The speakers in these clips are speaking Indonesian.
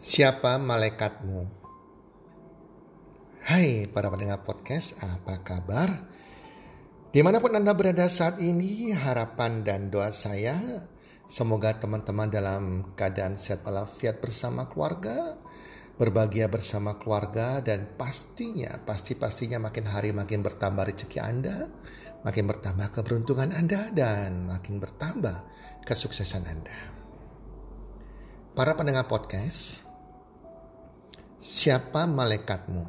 Siapa malaikatmu? Hai para pendengar podcast, apa kabar? Di mana pun Anda berada saat ini, harapan dan doa saya semoga teman-teman dalam keadaan sehat walafiat bersama keluarga, berbahagia bersama keluarga dan pastinya, pasti-pastinya makin hari makin bertambah rezeki Anda, makin bertambah keberuntungan Anda dan makin bertambah kesuksesan Anda. Para pendengar podcast, siapa malaikatmu?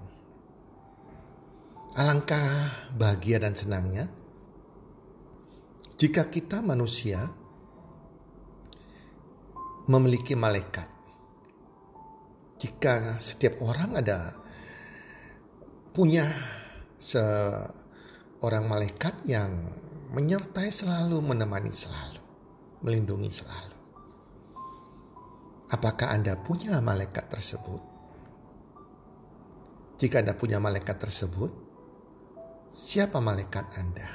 Alangkah bahagia dan senangnya jika kita manusia memiliki malaikat. Jika setiap orang ada punya seorang malaikat yang menyertai selalu, menemani selalu, melindungi selalu. Apakah Anda punya malaikat tersebut? Jika Anda punya malaikat tersebut, siapa malaikat Anda?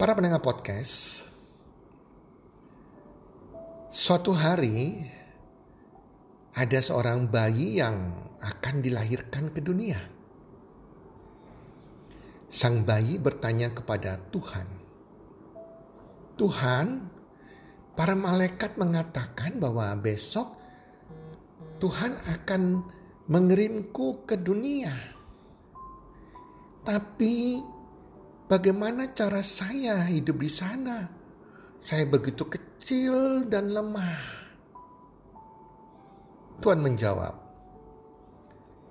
Para pendengar podcast, suatu hari ada seorang bayi yang akan dilahirkan ke dunia. Sang bayi bertanya kepada Tuhan, "Tuhan, para malaikat mengatakan bahwa besok Tuhan akan mengirimku ke dunia. Tapi bagaimana cara saya hidup di sana? Saya begitu kecil dan lemah. Tuhan menjawab,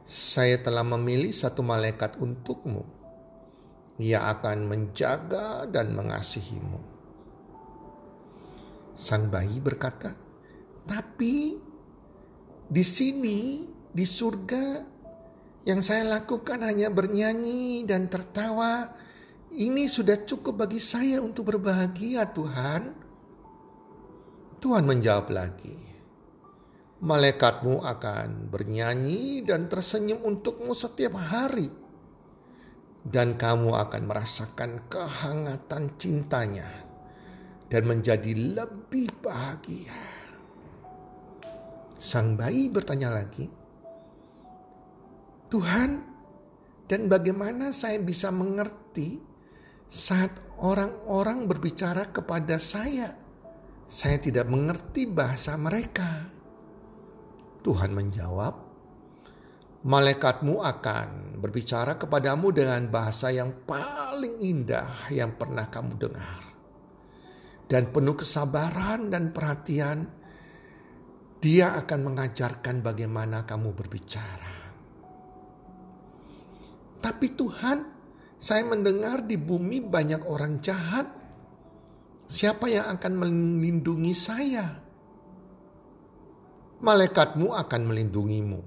"Saya telah memilih satu malaikat untukmu. Ia akan menjaga dan mengasihimu." Sang bayi berkata, "Tapi di sini, di surga, yang saya lakukan hanya bernyanyi dan tertawa. Ini sudah cukup bagi saya untuk berbahagia, Tuhan. Tuhan menjawab lagi, "Malaikatmu akan bernyanyi dan tersenyum untukmu setiap hari, dan kamu akan merasakan kehangatan cintanya dan menjadi lebih bahagia." Sang bayi bertanya lagi, Tuhan, dan bagaimana saya bisa mengerti saat orang-orang berbicara kepada saya? Saya tidak mengerti bahasa mereka. Tuhan menjawab, Malaikatmu akan berbicara kepadamu dengan bahasa yang paling indah yang pernah kamu dengar. Dan penuh kesabaran dan perhatian dia akan mengajarkan bagaimana kamu berbicara. Tapi Tuhan, saya mendengar di bumi banyak orang jahat. Siapa yang akan melindungi saya? Malaikatmu akan melindungimu.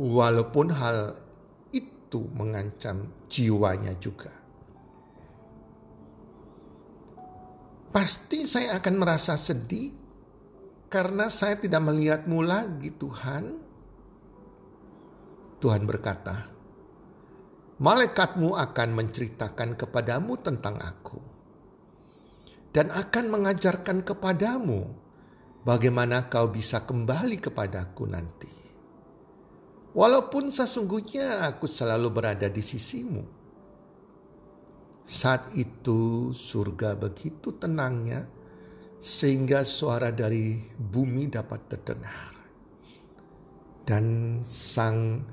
Walaupun hal itu mengancam jiwanya juga. Pasti saya akan merasa sedih karena saya tidak melihatmu lagi Tuhan. Tuhan berkata, Malaikatmu akan menceritakan kepadamu tentang aku. Dan akan mengajarkan kepadamu bagaimana kau bisa kembali kepadaku nanti. Walaupun sesungguhnya aku selalu berada di sisimu. Saat itu surga begitu tenangnya sehingga suara dari bumi dapat terdengar. Dan sang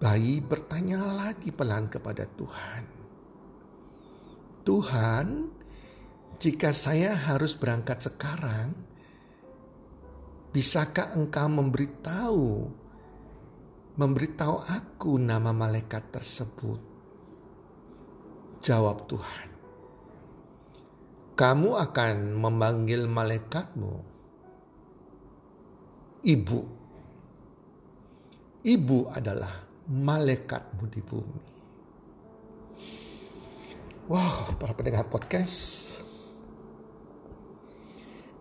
bayi bertanya lagi pelan kepada Tuhan. Tuhan, jika saya harus berangkat sekarang, bisakah engkau memberitahu memberitahu aku nama malaikat tersebut? Jawab Tuhan kamu akan memanggil malaikatmu ibu. Ibu adalah malaikatmu di bumi. Wow, para pendengar podcast.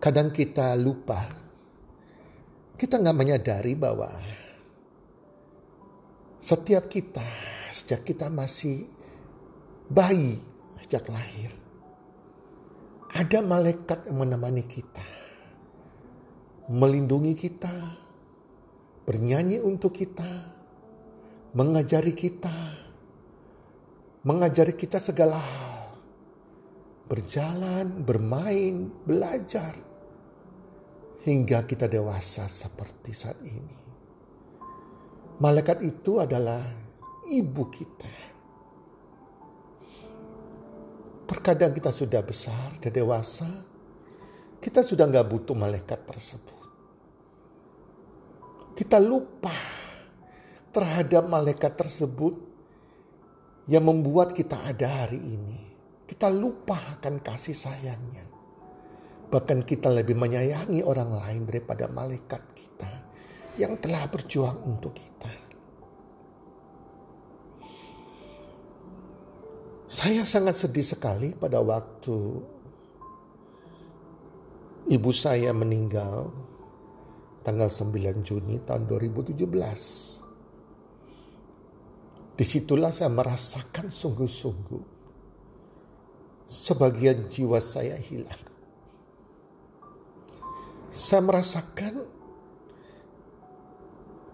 Kadang kita lupa. Kita nggak menyadari bahwa setiap kita sejak kita masih bayi sejak lahir ada malaikat yang menemani kita. melindungi kita, bernyanyi untuk kita, mengajari kita, mengajari kita segala hal, berjalan, bermain, belajar, hingga kita dewasa seperti saat ini. Malaikat itu adalah ibu kita. Terkadang kita sudah besar dan dewasa, kita sudah nggak butuh malaikat tersebut kita lupa terhadap malaikat tersebut yang membuat kita ada hari ini. Kita lupa akan kasih sayangnya. Bahkan kita lebih menyayangi orang lain daripada malaikat kita yang telah berjuang untuk kita. Saya sangat sedih sekali pada waktu ibu saya meninggal tanggal 9 Juni tahun 2017. Di situlah saya merasakan sungguh-sungguh sebagian jiwa saya hilang. Saya merasakan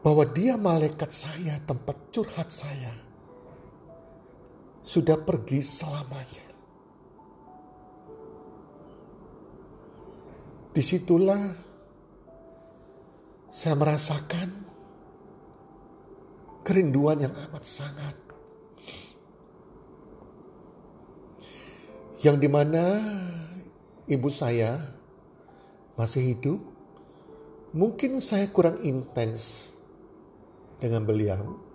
bahwa dia malaikat saya, tempat curhat saya, sudah pergi selamanya. Di situlah saya merasakan kerinduan yang amat sangat. Yang di mana ibu saya masih hidup, mungkin saya kurang intens dengan beliau.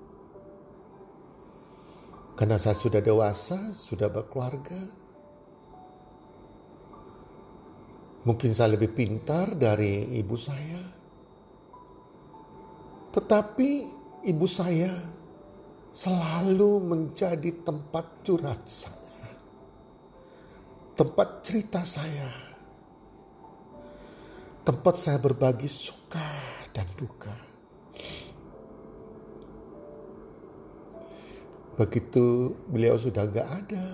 Karena saya sudah dewasa, sudah berkeluarga. Mungkin saya lebih pintar dari ibu saya. Tetapi ibu saya selalu menjadi tempat curhat saya. Tempat cerita saya. Tempat saya berbagi suka dan duka. Begitu beliau sudah gak ada,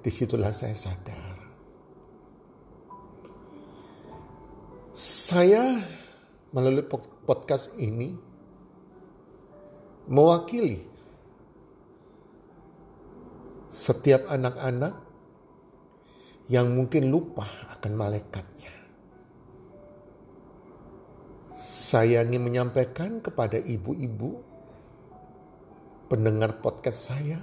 di situlah saya sadar. Saya melalui podcast ini mewakili setiap anak-anak yang mungkin lupa akan malaikatnya. Saya ingin menyampaikan kepada ibu-ibu pendengar podcast saya.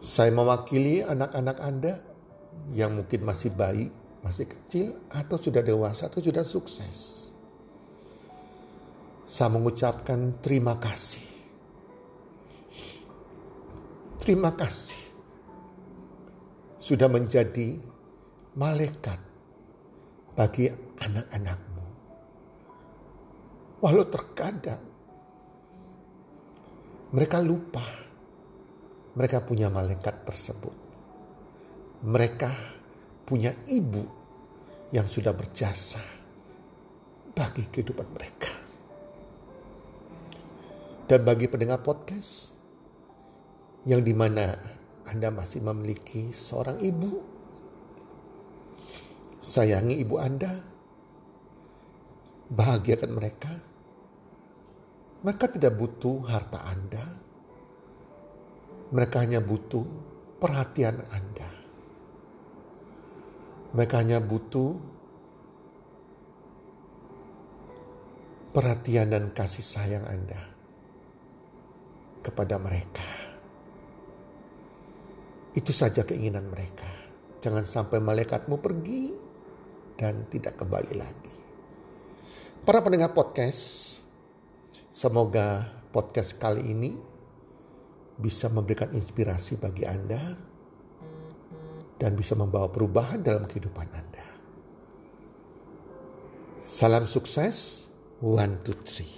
Saya mewakili anak-anak Anda yang mungkin masih bayi masih kecil atau sudah dewasa atau sudah sukses. Saya mengucapkan terima kasih. Terima kasih sudah menjadi malaikat bagi anak-anakmu. Walau terkadang mereka lupa mereka punya malaikat tersebut. Mereka punya ibu yang sudah berjasa bagi kehidupan mereka. Dan bagi pendengar podcast yang di mana Anda masih memiliki seorang ibu, sayangi ibu Anda, bahagiakan mereka. Mereka tidak butuh harta Anda, mereka hanya butuh perhatian Anda. Mereka hanya butuh perhatian dan kasih sayang Anda kepada mereka. Itu saja keinginan mereka. Jangan sampai malaikatmu pergi dan tidak kembali lagi. Para pendengar podcast, semoga podcast kali ini bisa memberikan inspirasi bagi Anda dan bisa membawa perubahan dalam kehidupan Anda. Salam sukses, one, two, three.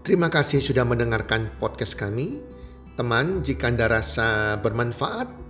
Terima kasih sudah mendengarkan podcast kami. Teman, jika Anda rasa bermanfaat